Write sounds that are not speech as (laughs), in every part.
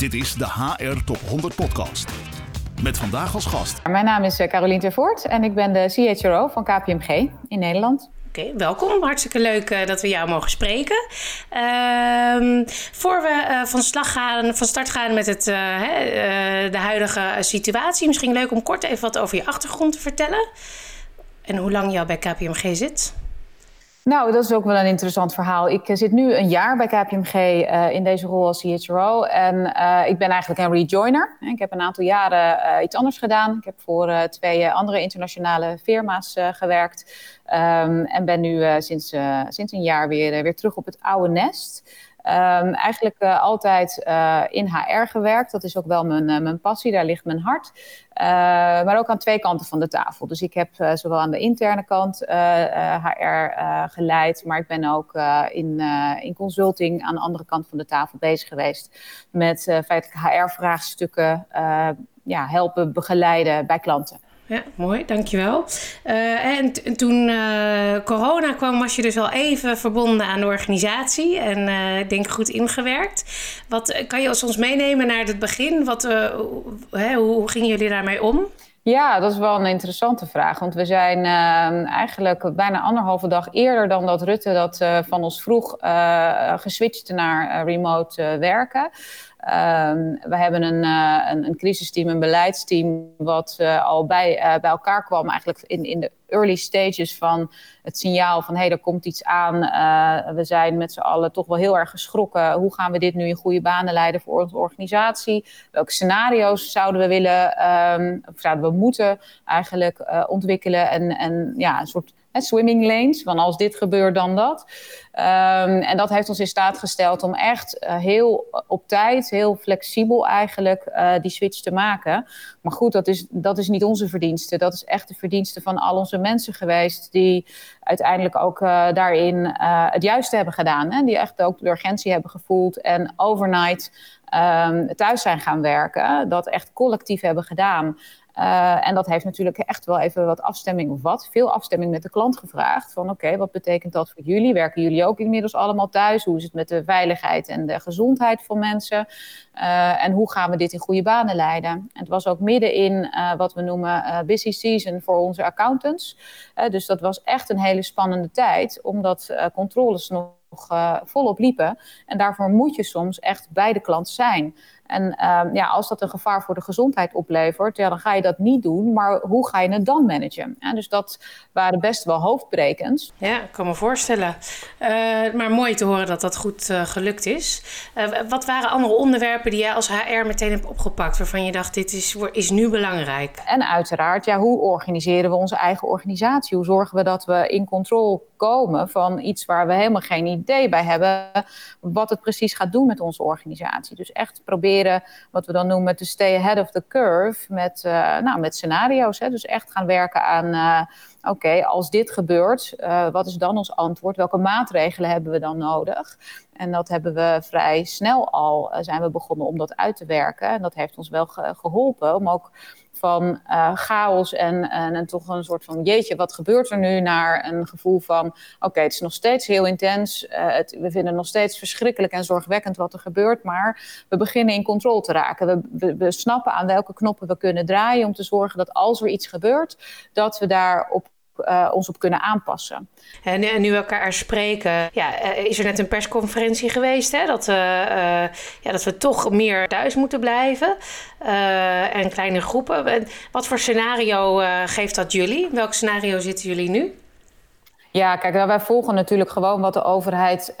Dit is de HR Top 100 Podcast. Met vandaag als gast. Mijn naam is eh, Carolien Tervoort en ik ben de CHRO van KPMG in Nederland. Oké, welkom. Hartstikke leuk uh, dat we jou mogen spreken. Uh, voor we uh, van, slag gaan, van start gaan met het, de huidige situatie, misschien leuk om kort even wat over je achtergrond te vertellen. En hoe lang jou bij KPMG zit. Nou, dat is ook wel een interessant verhaal. Ik eh, zit nu een jaar bij KPMG uh, in deze rol als CHRO. En uh, ik ben eigenlijk een rejoiner. Ik heb een aantal jaren iets anders gedaan. Ik heb voor twee andere internationale firma's gewerkt. Um, en ben nu sinds, sinds een jaar weer, weer terug op het oude nest. Um, eigenlijk uh, altijd uh, in HR gewerkt. Dat is ook wel mijn, uh, mijn passie, daar ligt mijn hart. maar ook aan twee kanten van de tafel. Dus ik heb zowel aan de interne kant HR geleid, maar ik ben ook in, in consulting aan de andere kant van de tafel bezig geweest met feitelijk HR-vraagstukken ja, helpen begeleiden bij klanten ja, mooi, dankjewel. Uh, en, en toen uh, corona kwam, was je dus al even verbonden aan de organisatie en uh, ik denk goed ingewerkt. Wat kan je ons meenemen naar het begin? Wat, hè, hoe gingen jullie daarmee om? Ja, dat is wel een interessante vraag. Want we zijn uh, eigenlijk bijna anderhalve dag eerder dan dat Rutte dat van ons vroeg uh, geswitcht naar remote werken. Um, we hebben een, uh, een, een, crisisteam, een beleidsteam, wat uh, al bij, uh, bij elkaar kwam, eigenlijk in, in de early stages van het signaal van hé, hey, er komt iets aan. we zijn met z'n allen toch wel heel erg geschrokken. Hoe gaan we dit nu in goede banen leiden voor onze organisatie? Welke scenario's zouden we willen, um, of zouden we moeten eigenlijk ontwikkelen? En, en ja, een soort swimming lanes, van als dit gebeurt dan dat. Um, en dat heeft ons in staat gesteld om echt uh, heel op tijd, heel flexibel eigenlijk uh, die switch te maken. Maar goed, dat is, dat is niet onze verdienste. Dat is echt de verdienste van al onze mensen geweest die uiteindelijk ook uh, daarin het juiste hebben gedaan. Hè? Die echt ook de urgentie hebben gevoeld en overnight um, thuis zijn gaan werken. Dat echt collectief hebben gedaan. Uh, en dat heeft natuurlijk echt wel even wat afstemming of wat, veel afstemming met de klant gevraagd. Van oké, wat betekent dat voor jullie? Werken jullie ook inmiddels allemaal thuis? Hoe is het met de veiligheid en de gezondheid van mensen? Uh, en hoe gaan we dit in goede banen leiden? En het was ook midden in uh, wat we noemen busy season voor onze accountants. dus dat was echt een hele spannende tijd, omdat controles nog volop liepen. En daarvoor moet je soms echt bij de klant zijn. En um, ja, als dat een gevaar voor de gezondheid oplevert, ja, dan ga je dat niet doen. Maar hoe ga je het dan managen? Ja, dus dat waren best wel hoofdbrekens. Ja, ik kan me voorstellen. Uh, maar mooi te horen dat dat goed uh, gelukt is. Uh, wat waren andere onderwerpen die jij als HR meteen hebt opgepakt, waarvan je dacht, dit is, is nu belangrijk? En uiteraard, ja, hoe organiseren we onze eigen organisatie? Hoe zorgen we dat we in controle komen van iets waar we helemaal geen idee bij hebben, wat het precies gaat doen met onze organisatie? Dus echt proberen wat we dan noemen te stay ahead of the curve met, uh, nou, met scenario's. Hè? Dus echt gaan werken aan, uh, oké, als dit gebeurt, uh, wat is dan ons antwoord? Welke maatregelen hebben we dan nodig? En dat hebben we vrij snel al, zijn we begonnen om dat uit te werken. En dat heeft ons wel ge geholpen om ook van uh, chaos en, en, en, toch een soort van jeetje, wat gebeurt er nu? Naar een gevoel van oké, het is nog steeds heel intens. Uh, het, we vinden het nog steeds verschrikkelijk en zorgwekkend wat er gebeurt. Maar we beginnen in controle te raken. We, we, we snappen aan welke knoppen we kunnen draaien om te zorgen dat als er iets gebeurt, dat we daarop uh, ons op kunnen aanpassen. En, en nu we elkaar spreken, ja, is er net een persconferentie geweest hè, dat, uh, uh, ja, dat we toch meer thuis moeten blijven en kleine groepen. Wat voor scenario geeft dat jullie? Welk scenario zitten jullie nu? Ja, kijk, nou, wij volgen natuurlijk gewoon wat de overheid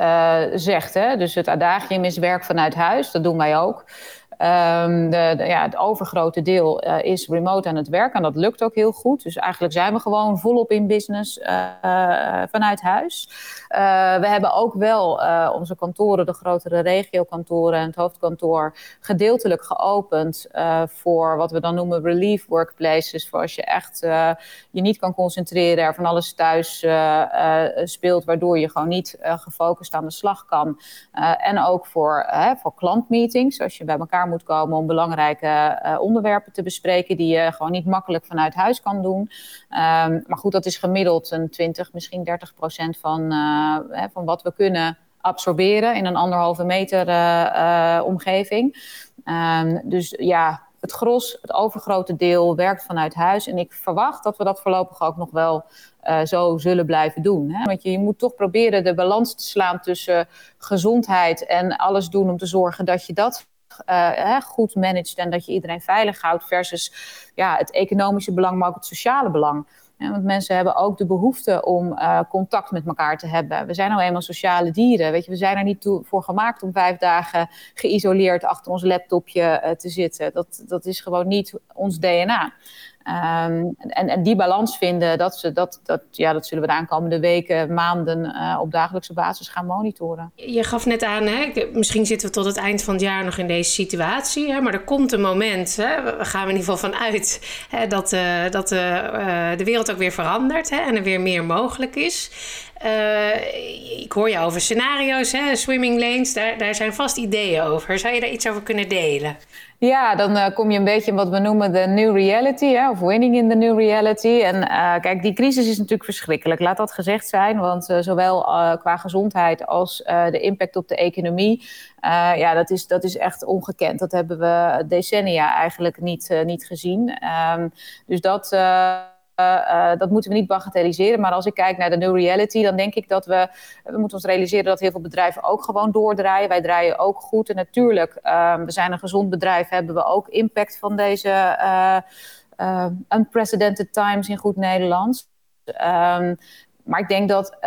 zegt. Hè? Dus het adagium is werk vanuit huis, dat doen wij ook. Um, de, ja, het overgrote deel uh, is remote aan het werk en dat lukt ook heel goed. Dus eigenlijk zijn we gewoon volop in business uh, vanuit huis. We hebben ook wel onze kantoren, de grotere regiokantoren en het hoofdkantoor, gedeeltelijk geopend voor wat we dan noemen relief workplaces. Voor als je echt je niet kan concentreren, er van alles thuis speelt, waardoor je gewoon niet gefocust aan de slag kan. en ook voor, voor klantmeetings, als je bij elkaar moet komen om belangrijke uh, onderwerpen te bespreken die je gewoon niet makkelijk vanuit huis kan doen. Um, maar goed, dat is gemiddeld een 20, misschien 30 procent van, uh, hè, van wat we kunnen absorberen in een anderhalve meter uh, omgeving. Ehm, dus ja, het gros, het overgrote deel werkt vanuit huis. En ik verwacht dat we dat voorlopig ook nog wel zo zullen blijven doen. Hè? Want je, je, moet toch proberen de balans te slaan tussen gezondheid en alles doen om te zorgen dat je dat uh, goed managt en dat je iedereen veilig houdt versus ja, het economische belang, maar ook het sociale belang. Want mensen hebben ook de behoefte om uh, contact met elkaar te hebben. We zijn nou eenmaal sociale dieren. Weet je, we zijn er niet toe, voor gemaakt om vijf dagen geïsoleerd achter ons laptopje uh, te zitten. Dat, dat is gewoon niet ons DNA. Um, en, die balans vinden, dat, ze, dat, dat, ja, dat zullen we de aankomende weken, maanden uh, op dagelijkse basis gaan monitoren. Je gaf net aan, hè, misschien zitten we tot het eind van het jaar nog in deze situatie. Hè, maar er komt een moment, hè, we gaan er in ieder geval vanuit, dat, uh, dat uh, de wereld ook weer verandert hè, en er weer meer mogelijk is. Ik hoor je over scenario's, hè, swimming lanes, daar, daar zijn vast ideeën over. Zou je daar iets over kunnen delen? Ja, dan uh, kom je een beetje in wat we noemen de new reality, hè, of winning in the new reality. En uh, kijk, die crisis is natuurlijk verschrikkelijk, laat dat gezegd zijn. Want zowel qua gezondheid als de impact op de economie, ja, dat is, dat is echt ongekend. Dat hebben we decennia eigenlijk niet, niet gezien. Um, dus dat uh, dat moeten we niet bagatelliseren. Maar als ik kijk naar de new reality, dan denk ik dat we... We moeten ons realiseren dat heel veel bedrijven ook gewoon doordraaien. Wij draaien ook goed. En natuurlijk, uh, we zijn een gezond bedrijf, hebben we ook impact van deze uh, unprecedented times in goed Nederlands. Um, maar ik denk dat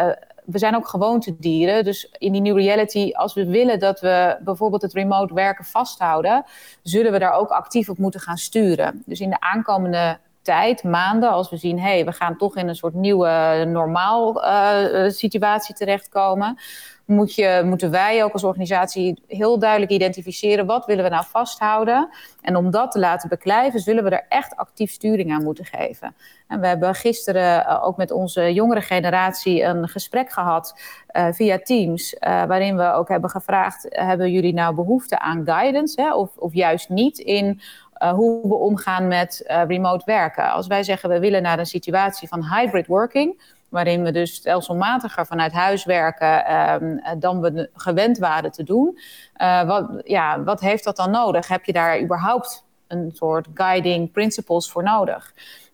we zijn ook gewoontedieren. Dus in die new reality, als we willen dat we bijvoorbeeld het remote werken vasthouden, zullen we daar ook actief op moeten gaan sturen. Dus in de aankomende tijd, maanden, als we zien, hé, hey, we gaan toch in een soort nieuwe normaal uh, situatie terechtkomen, moet je, moeten wij ook als organisatie heel duidelijk identificeren wat willen we nou vasthouden. En om dat te laten beklijven, zullen we er echt actief sturing aan moeten geven. En we hebben gisteren ook met onze jongere generatie een gesprek gehad via Teams, waarin we ook hebben gevraagd, hebben jullie nou behoefte aan guidance hè, of, of juist niet in hoe we omgaan met uh, remote werken. Als wij zeggen we willen naar een situatie van hybrid working, waarin we dus stelselmatiger vanuit huis werken um, dan we gewend waren te doen. Wat, ja, wat heeft dat dan nodig? Heb je daar überhaupt een soort guiding principles voor nodig?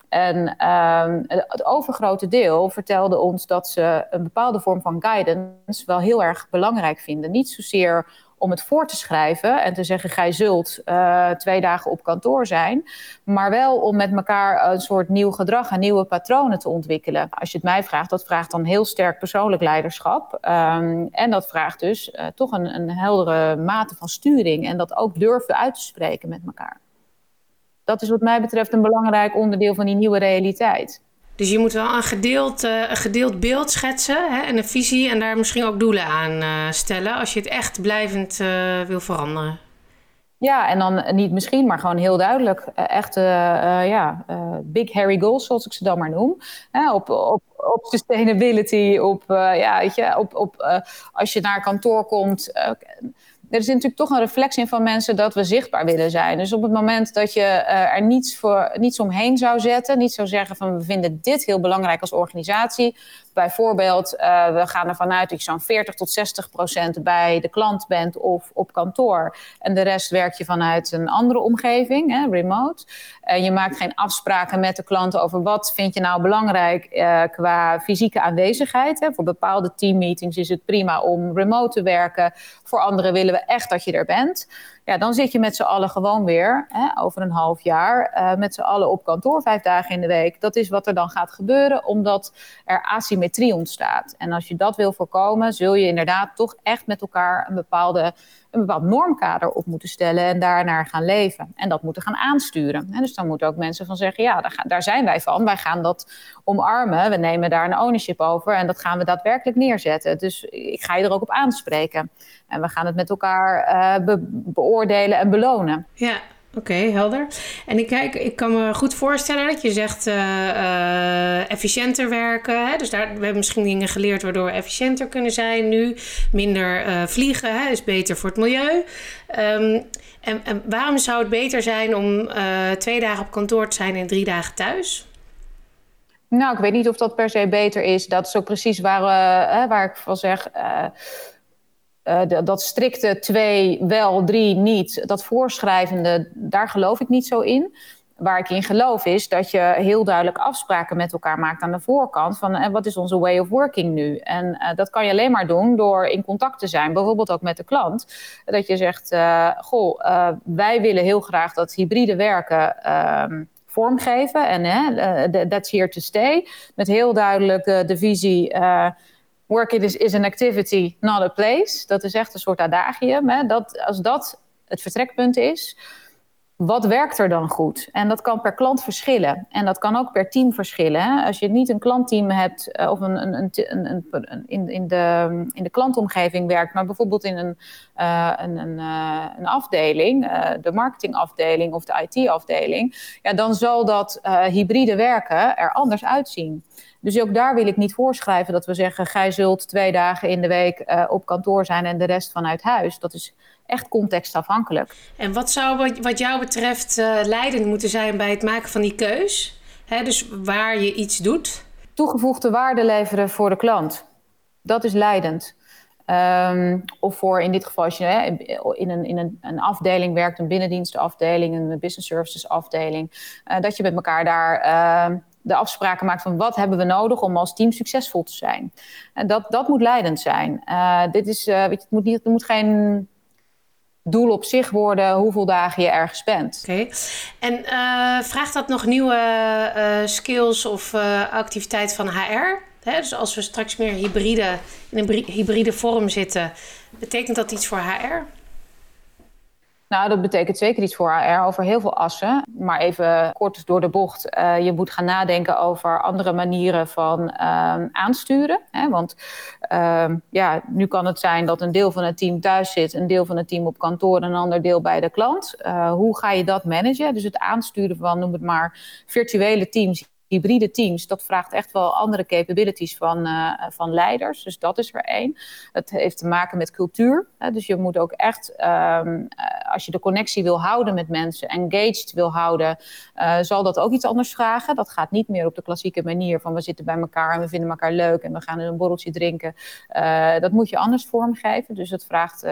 En um, het overgrote deel vertelde ons dat ze een bepaalde vorm van guidance wel heel erg belangrijk vinden. Niet zozeer om het voor te schrijven en te zeggen: gij zult uh, twee dagen op kantoor zijn. Maar wel om met elkaar een soort nieuw gedrag en nieuwe patronen te ontwikkelen. Als je het mij vraagt, dat vraagt dan heel sterk persoonlijk leiderschap. Um, en dat vraagt dus uh, toch een, een heldere mate van sturing en dat ook durven uit te spreken met elkaar. Dat is wat mij betreft een belangrijk onderdeel van die nieuwe realiteit. Dus je moet wel een gedeeld, uh, een gedeeld beeld schetsen hè, en een visie en daar misschien ook doelen aan uh, stellen als je het echt blijvend uh, wil veranderen. Ja, en dan niet misschien, maar gewoon heel duidelijk. echt ja, big hairy goals, zoals ik ze dan maar noem. op, op, op sustainability, op, ja, weet je, op, op als je naar kantoor komt er is natuurlijk toch een reflectie van mensen dat we zichtbaar willen zijn. Dus op het moment dat je uh, er niets, voor, niets omheen zou zetten, niet zou zeggen van we vinden dit heel belangrijk als organisatie. Bijvoorbeeld, uh, we gaan ervan uit dat je zo'n 40 tot 60 procent bij de klant bent of op kantoor. En de rest werk je vanuit een andere omgeving, hè, remote. En je maakt geen afspraken met de klant over wat vind je nou belangrijk uh, qua fysieke aanwezigheid. Hè. Voor bepaalde teammeetings is het prima om remote te werken. Voor anderen willen we echt dat je er bent. Ja, dan zit je met z'n allen gewoon weer hè, over een half jaar uh, met z'n allen op kantoor vijf dagen in de week. Dat is wat er dan gaat gebeuren, omdat er asymmetrie ontstaat. En als je dat wil voorkomen, zul je inderdaad toch echt met elkaar een bepaalde een bepaald normkader op moeten stellen en daarnaar gaan leven. En dat moeten gaan aansturen. En dus dan moeten ook mensen van zeggen, ja, daar, daar zijn wij van. Wij gaan dat omarmen. We nemen daar een ownership over en dat gaan we daadwerkelijk neerzetten. Dus ik ga je er ook op aanspreken. En we gaan het met elkaar be beoordelen en belonen. Ja, Oké, helder. En ik, kijk, ik kan me goed voorstellen dat je zegt uh, uh, efficiënter werken. Hè? Dus daar, we hebben misschien dingen geleerd waardoor we efficiënter kunnen zijn nu. Minder uh, vliegen hè? is beter voor het milieu. Um, en, en, waarom zou het beter zijn om twee dagen op kantoor te zijn en drie dagen thuis? Nou, ik weet niet of dat per se beter is. Dat is ook precies waar, waar ik van zeg dat strikte twee wel, drie niet, dat voorschrijvende, daar geloof ik niet zo in waar ik in geloof is dat je heel duidelijk afspraken met elkaar maakt aan de voorkant van en wat is onze way of working nu. En uh, dat kan je alleen maar doen door in contact te zijn, bijvoorbeeld ook met de klant. Dat je zegt, uh, goh, uh, wij willen heel graag dat hybride werken vormgeven en that's here to stay. Met heel duidelijk de visie work is, is an activity, not a place. Dat is echt een soort adagium. Hè? Dat, als dat het vertrekpunt is, wat werkt er dan goed? En dat kan per klant verschillen. En dat kan ook per team verschillen. Hè? Als je niet een klantteam hebt uh, of een, een, een, een, in, in, de, in de klantomgeving werkt, maar bijvoorbeeld in een, een, uh, een afdeling, de marketingafdeling of de IT-afdeling, ja, dan zal dat hybride werken er anders uitzien. Dus ook daar wil ik niet voorschrijven dat we zeggen: gij zult twee dagen in de week op kantoor zijn en de rest vanuit huis. Dat is echt contextafhankelijk. En wat zou wat jou betreft uh, leidend moeten zijn bij het maken van die keus? Hè, dus waar je iets doet? Toegevoegde waarde leveren voor de klant. Dat is leidend. Um, of voor in dit geval, als je hè, in, een, in een, een, afdeling werkt, een binnendienstenafdeling, een business services afdeling, uh, dat je met elkaar daar uh, de afspraken maakt van wat hebben we nodig om als team succesvol te zijn. En dat, dat moet leidend zijn. Uh, dit is, weet je, het, moet niet, het moet geen doel op zich worden hoeveel dagen je ergens bent. Oké. En uh, vraagt dat nog nieuwe skills of activiteit van HR? Dus als we straks meer hybride, in een hybride vorm zitten, betekent dat iets voor HR? Nou, dat betekent zeker iets voor HR over heel veel assen. Maar even kort door de bocht. Uh, je moet gaan nadenken over andere manieren van uh, aansturen. Hè? Want uh, ja, nu kan het zijn dat een deel van het team thuis zit, een deel van het team op kantoor en een ander deel bij de klant. Uh, hoe ga je dat managen? Dus het aansturen van, noem het maar, virtuele teams hybride teams, dat vraagt echt wel andere capabilities van, uh, van leiders. Dus dat is er één. Het heeft te maken met cultuur. Hè? Dus je moet ook echt, um, als je de connectie wil houden met mensen, engaged wil houden, uh, zal dat ook iets anders vragen. Dat gaat niet meer op de klassieke manier van we zitten bij elkaar en we vinden elkaar leuk en we gaan een borreltje drinken. Dat moet je anders vormgeven. Dus het vraagt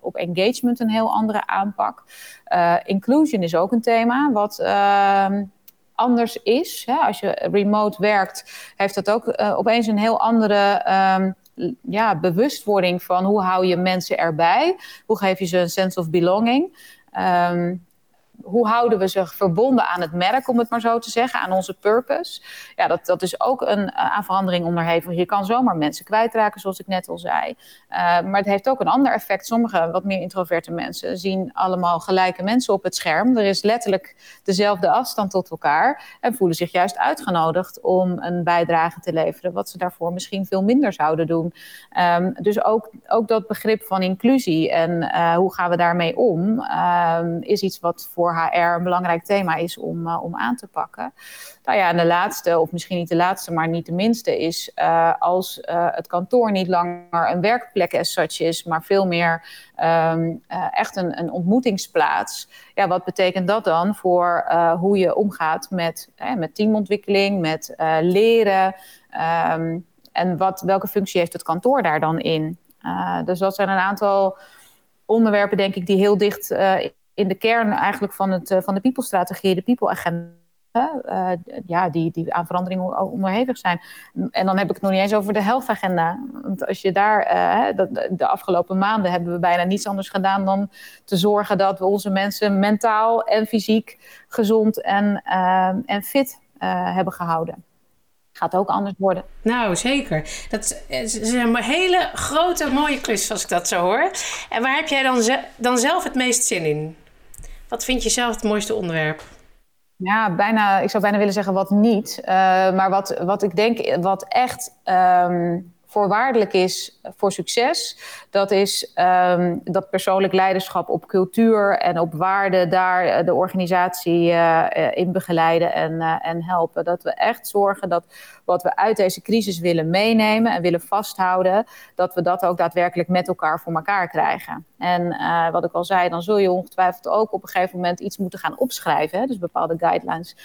op engagement een heel andere aanpak. inclusion is ook een thema wat ehm, anders is. Hè? Als je remote werkt, heeft dat ook uh, opeens een heel andere um, ja, bewustwording van hoe hou je mensen erbij? Hoe geef je ze een sense of belonging? Um, hoe houden we ze verbonden aan het merk, om het maar zo te zeggen, aan onze purpose? Ja, dat, dat is ook een, aan verandering onderhevig. Je kan zomaar mensen kwijtraken, zoals ik net al zei. Uh, maar het heeft ook een ander effect. Sommige wat meer introverte mensen zien allemaal gelijke mensen op het scherm. Er is letterlijk dezelfde afstand tot elkaar en voelen zich juist uitgenodigd om een bijdrage te leveren, wat ze daarvoor misschien veel minder zouden doen. Um, dus ook, ook dat begrip van inclusie en uh, hoe gaan we daarmee om, um, is iets wat voor HR een belangrijk thema is om, uh, om aan te pakken. Nou ja, en de laatste, of misschien niet de laatste, maar niet de minste, is uh, als uh, het kantoor niet langer een werkplek as such is, maar veel meer um, echt een, een ontmoetingsplaats. Ja, wat betekent dat dan voor hoe je omgaat met, met teamontwikkeling, met leren? Um, en wat, welke functie heeft het kantoor daar dan in? dus dat zijn een aantal onderwerpen, denk ik, die heel dicht in de kern eigenlijk van, het, uh, van de people-strategie, de people-agenda. Uh, ja, die, die aan verandering onderhevig zijn. En dan heb ik het nog niet eens over de health-agenda. Want als je daar, de, de, afgelopen maanden hebben we bijna niets anders gedaan dan te zorgen dat we onze mensen mentaal en fysiek gezond en, en fit hebben gehouden gaat ook anders worden. Nou, zeker. Dat is een hele grote, mooie klus als ik dat zo hoor. En waar heb jij dan, dan zelf het meest zin in? Wat vind je zelf het mooiste onderwerp? Ja, bijna, ik zou bijna willen zeggen wat niet. Uh, maar wat, wat ik denk, wat echt um, voorwaardelijk is voor succes, dat is um, dat persoonlijk leiderschap op cultuur en op waarde daar eh, de organisatie uh, in begeleiden en, en helpen. Dat we echt zorgen dat wat we uit deze crisis willen meenemen en willen vasthouden, dat we dat ook daadwerkelijk met elkaar voor elkaar krijgen. En wat ik al zei, dan zul je ongetwijfeld ook op een gegeven moment iets moeten gaan opschrijven. Hè? Dus bepaalde guidelines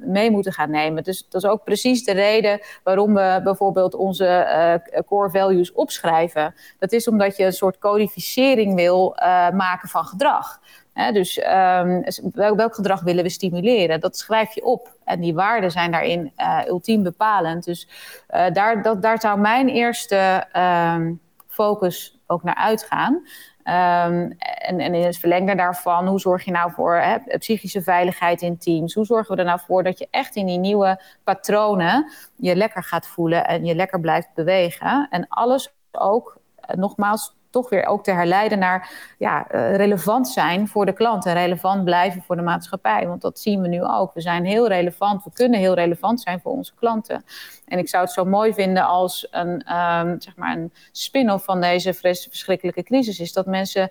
mee moeten gaan nemen. Dus dat is ook precies de reden waarom we bijvoorbeeld onze core values opschrijven? Dat is omdat je een soort codificering wil maken van gedrag. dus um, welk, gedrag willen we stimuleren? Dat schrijf je op. En die waarden zijn daarin ultiem bepalend. Dus daar, dat, daar zou mijn eerste uh, focus ook naar uitgaan. Um, en, en, in het verlengde daarvan, hoe zorg je nou voor hè, psychische veiligheid in teams? Hoe zorgen we er nou voor dat je echt in die nieuwe patronen je lekker gaat voelen en je lekker blijft bewegen? En alles ook, eh, nogmaals, toch weer ook te herleiden naar ja, uh, relevant zijn voor de klant en relevant blijven voor de maatschappij. Want dat zien we nu ook. We zijn heel relevant, we kunnen heel relevant zijn voor onze klanten. En ik zou het zo mooi vinden als een, um, zeg maar een spin-off van deze verschrikkelijke crisis is dat mensen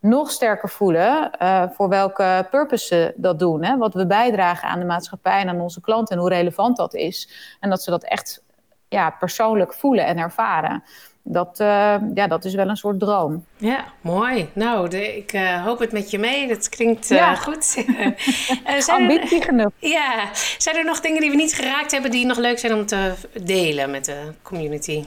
nog sterker voelen uh, voor welke purpose ze dat doen. Hè? Wat we bijdragen aan de maatschappij en aan onze klanten en hoe relevant dat is. En dat ze dat echt ja, persoonlijk voelen en ervaren dat, uh, ja, dat is wel een soort droom. Ja, mooi. Nou, de, ik uh, hoop het met je mee. Dat klinkt uh, ja. goed. (laughs) (laughs) zijn Ambitie genoeg. Ja. Zijn er nog dingen die we niet geraakt hebben... die nog leuk zijn om te delen met de community?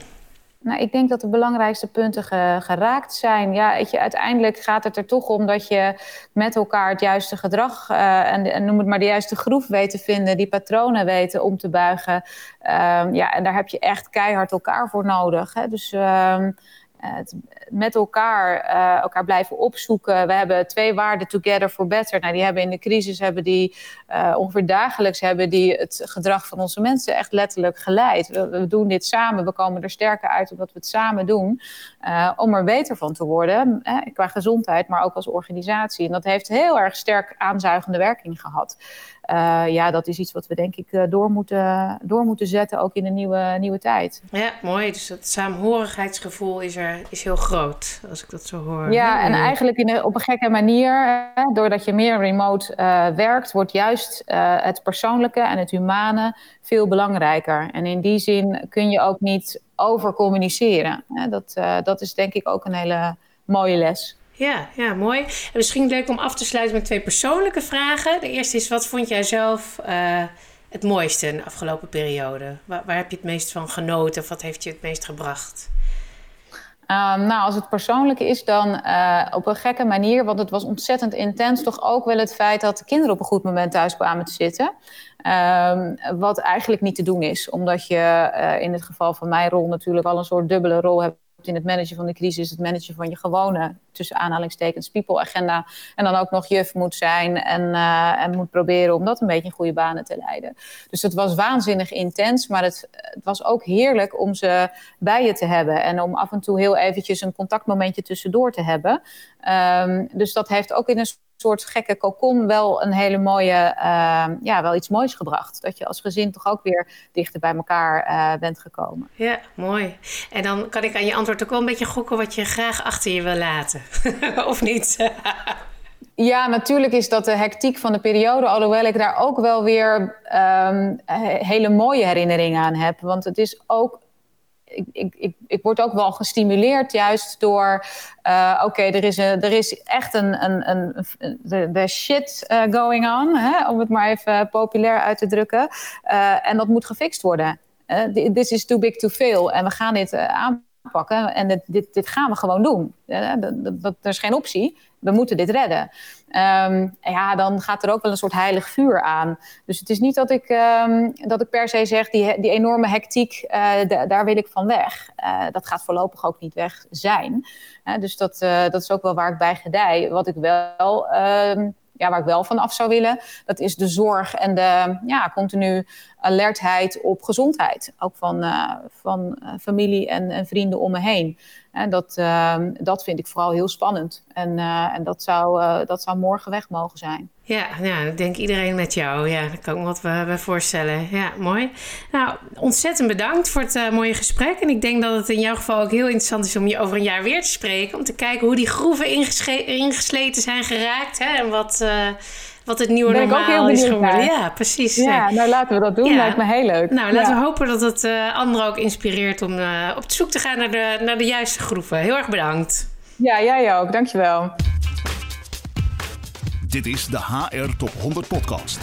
Nou, ik denk dat de belangrijkste punten geraakt zijn. Ja, weet je, uiteindelijk gaat het er toch om dat je met elkaar het juiste gedrag uh, en, noem het maar de juiste groef weet te vinden, die patronen weten om te buigen. Um, ja, en daar heb je echt keihard elkaar voor nodig. Hè? Dus um, het met elkaar, uh, elkaar blijven opzoeken. We hebben twee waarden together for better. Nou, die hebben in de crisis hebben die uh, ongeveer dagelijks hebben die het gedrag van onze mensen echt letterlijk geleid. We, doen dit samen. We komen er sterker uit omdat we het samen doen. Om er beter van te worden. Eh, qua gezondheid, maar ook als organisatie. En dat heeft heel erg sterk aanzuigende werking gehad. Uh, ja, dat is iets wat we denk ik door moeten, door moeten zetten, ook in de nieuwe, nieuwe tijd. Ja, mooi. Dus dat saamhorigheidsgevoel is er is heel groot, als ik dat zo hoor. Ja, en eigenlijk in op een gekke manier, doordat je meer remote uh, werkt, wordt juist uh, het persoonlijke en het humane veel belangrijker. En in die zin kun je ook niet over communiceren. Dat, dat is denk ik ook een hele mooie les. Ja, ja, mooi. En misschien leuk om af te sluiten met twee persoonlijke vragen. De eerste is, wat vond jij zelf uh, het mooiste in de afgelopen periode? Waar, waar, heb je het meest van genoten of wat heeft je het meest gebracht? Um, nou, als het persoonlijk is, dan uh, op een gekke manier, want het was ontzettend intens, toch ook wel het feit dat de kinderen op een goed moment thuis kwamen te zitten. Um, wat eigenlijk niet te doen is, omdat je uh, in het geval van mijn rol natuurlijk al een soort dubbele rol hebt in het managen van de crisis, het managen van je gewone, tussen aanhalingstekens, people-agenda. En dan ook nog juf moet zijn en, uh, en moet proberen om dat een beetje in goede banen te leiden. Dus het was waanzinnig intens, maar het, het was ook heerlijk om ze bij je te hebben. En om af en toe heel eventjes een contactmomentje tussendoor te hebben. Um, dus dat heeft ook in een soort gekke kokon wel een hele mooie, uh, ja, wel iets moois gebracht. Dat je als gezin toch ook weer dichter bij elkaar uh, bent gekomen. Ja, mooi. En dan kan ik aan je antwoord ook wel een beetje gokken wat je graag achter je wil laten. (laughs) of niet? (laughs) Ja, natuurlijk is dat de hectiek van de periode, alhoewel ik daar ook wel weer um, hele mooie herinneringen aan heb. Want het is ook ik, ik, ik, ik word ook wel gestimuleerd juist door... Uh, oké, er, is er is echt een, een, een, een de, shit uh, going on, hè, om het maar even populair uit te drukken. Uh, en dat moet gefixt worden. this is too big to fail. En we gaan dit aanpakken en dit, dit, dit, gaan we gewoon doen. dat, dat, er is geen optie. We moeten dit redden. Um, ja, dan gaat er ook wel een soort heilig vuur aan. Dus het is niet dat ik, um, dat ik per se zeg, die, die enorme hectiek, uh, daar wil ik van weg. Uh, dat gaat voorlopig ook niet weg zijn. Uh, dus dat, dat is ook wel waar ik bij gedij. Wat ik wel, um, ja, waar ik wel van af zou willen, dat is de zorg en de ja, continu alertheid op gezondheid. Ook van, van familie en, en vrienden om me heen. En dat, uh, dat vind ik vooral heel spannend. En, uh, en dat, zou, dat zou morgen weg mogen zijn. Ja, ik denk iedereen met jou. Ja, daar kan ik me wat bij voorstellen. Ja, mooi. Nou, ontzettend bedankt voor het mooie gesprek. En ik denk dat het in jouw geval ook heel interessant is om je over een jaar weer te spreken. Om te kijken hoe die groeven ingesleten zijn geraakt. Hè, en wat, wat het nieuwe ben normaal is geworden. Ja, precies. Ja, nou laten we dat doen. Ja. Lijkt me heel leuk. Nou, laten ja. we hopen dat het uh, anderen ook inspireert om op zoek te gaan naar de, naar de juiste groeven. Heel erg bedankt. Ja, jij ook. Dankjewel. Dit is de HR Top 100 Podcast.